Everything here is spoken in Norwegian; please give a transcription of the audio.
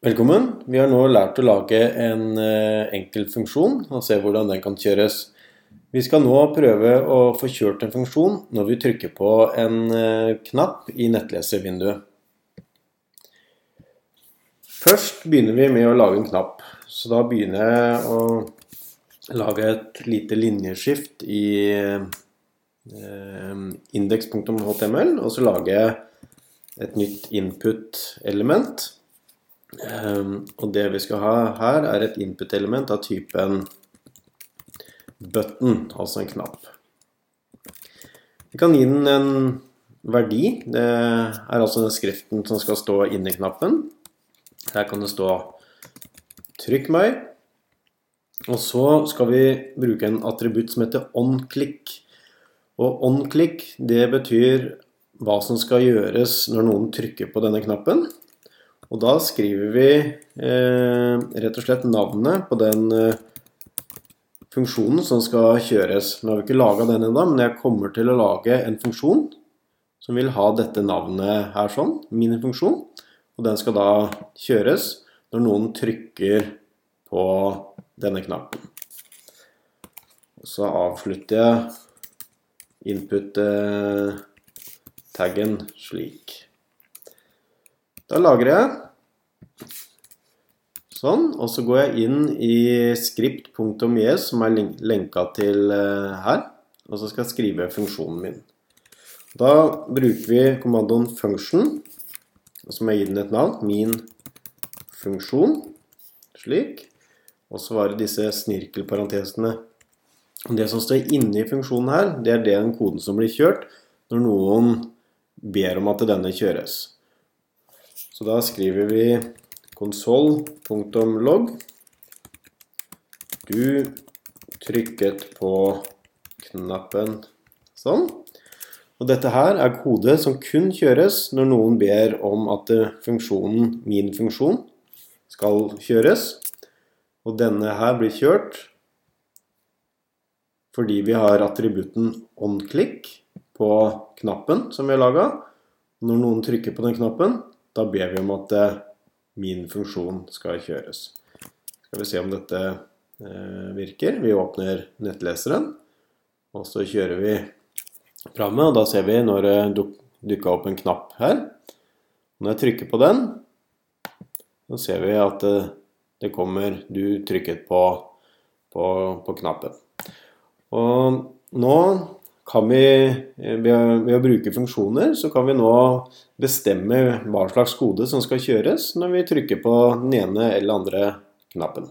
Velkommen. Vi har nå lært å lage en eh, enkel funksjon og se hvordan den kan kjøres. Vi skal nå prøve å få kjørt en funksjon når vi trykker på en eh, knapp i nettleservinduet. Først begynner vi med å lage en knapp. Så da begynner jeg å lage et lite linjeskift i indeks.html, index.html, og så lager jeg et nytt input-element. Um, og det vi skal ha her, er et input-element av typen button, altså en knapp. Vi kan gi den en verdi. Det er altså den skriften som skal stå inni knappen. Her kan det stå 'trykk meg'. Og så skal vi bruke en attributt som heter onClick. Og onClick, det betyr hva som skal gjøres når noen trykker på denne knappen. Og da skriver vi eh, rett og slett navnet på den eh, funksjonen som skal kjøres. Nå har vi ikke laga den ennå, men jeg kommer til å lage en funksjon som vil ha dette navnet her sånn, min funksjon. Og den skal da kjøres når noen trykker på denne knappen. Så avslutter jeg input-taggen eh, slik. Da lagrer jeg. Sånn. Og så går jeg inn i script.jes, som er lenka til eh, her. Og så skal jeg skrive funksjonen min. Da bruker vi kommandoen function, og så må jeg gi den et navn. Min funksjon. Slik. Og så var det disse snirkelparentesene. Det som står inne i funksjonen her, det er den koden som blir kjørt når noen ber om at denne kjøres. Så da skriver vi konsoll.logg. Du trykket på knappen sånn. Og dette her er kode som kun kjøres når noen ber om at funksjonen, min funksjon, skal kjøres. Og denne her blir kjørt fordi vi har attributten onClick på knappen som vi har laga. Når noen trykker på den knappen, da ber vi om at eh, min funksjon skal kjøres. Skal vi se om dette eh, virker. Vi åpner nettleseren, og så kjører vi programmet. Og da ser vi når det dukka opp en knapp her. Når jeg trykker på den, så ser vi at eh, det kommer Du trykket på, på, på knappen. Og nå kan vi, eh, ved å bruke funksjoner, så kan vi nå bestemme hva slags kode som skal kjøres når vi trykker på den ene eller andre knappen.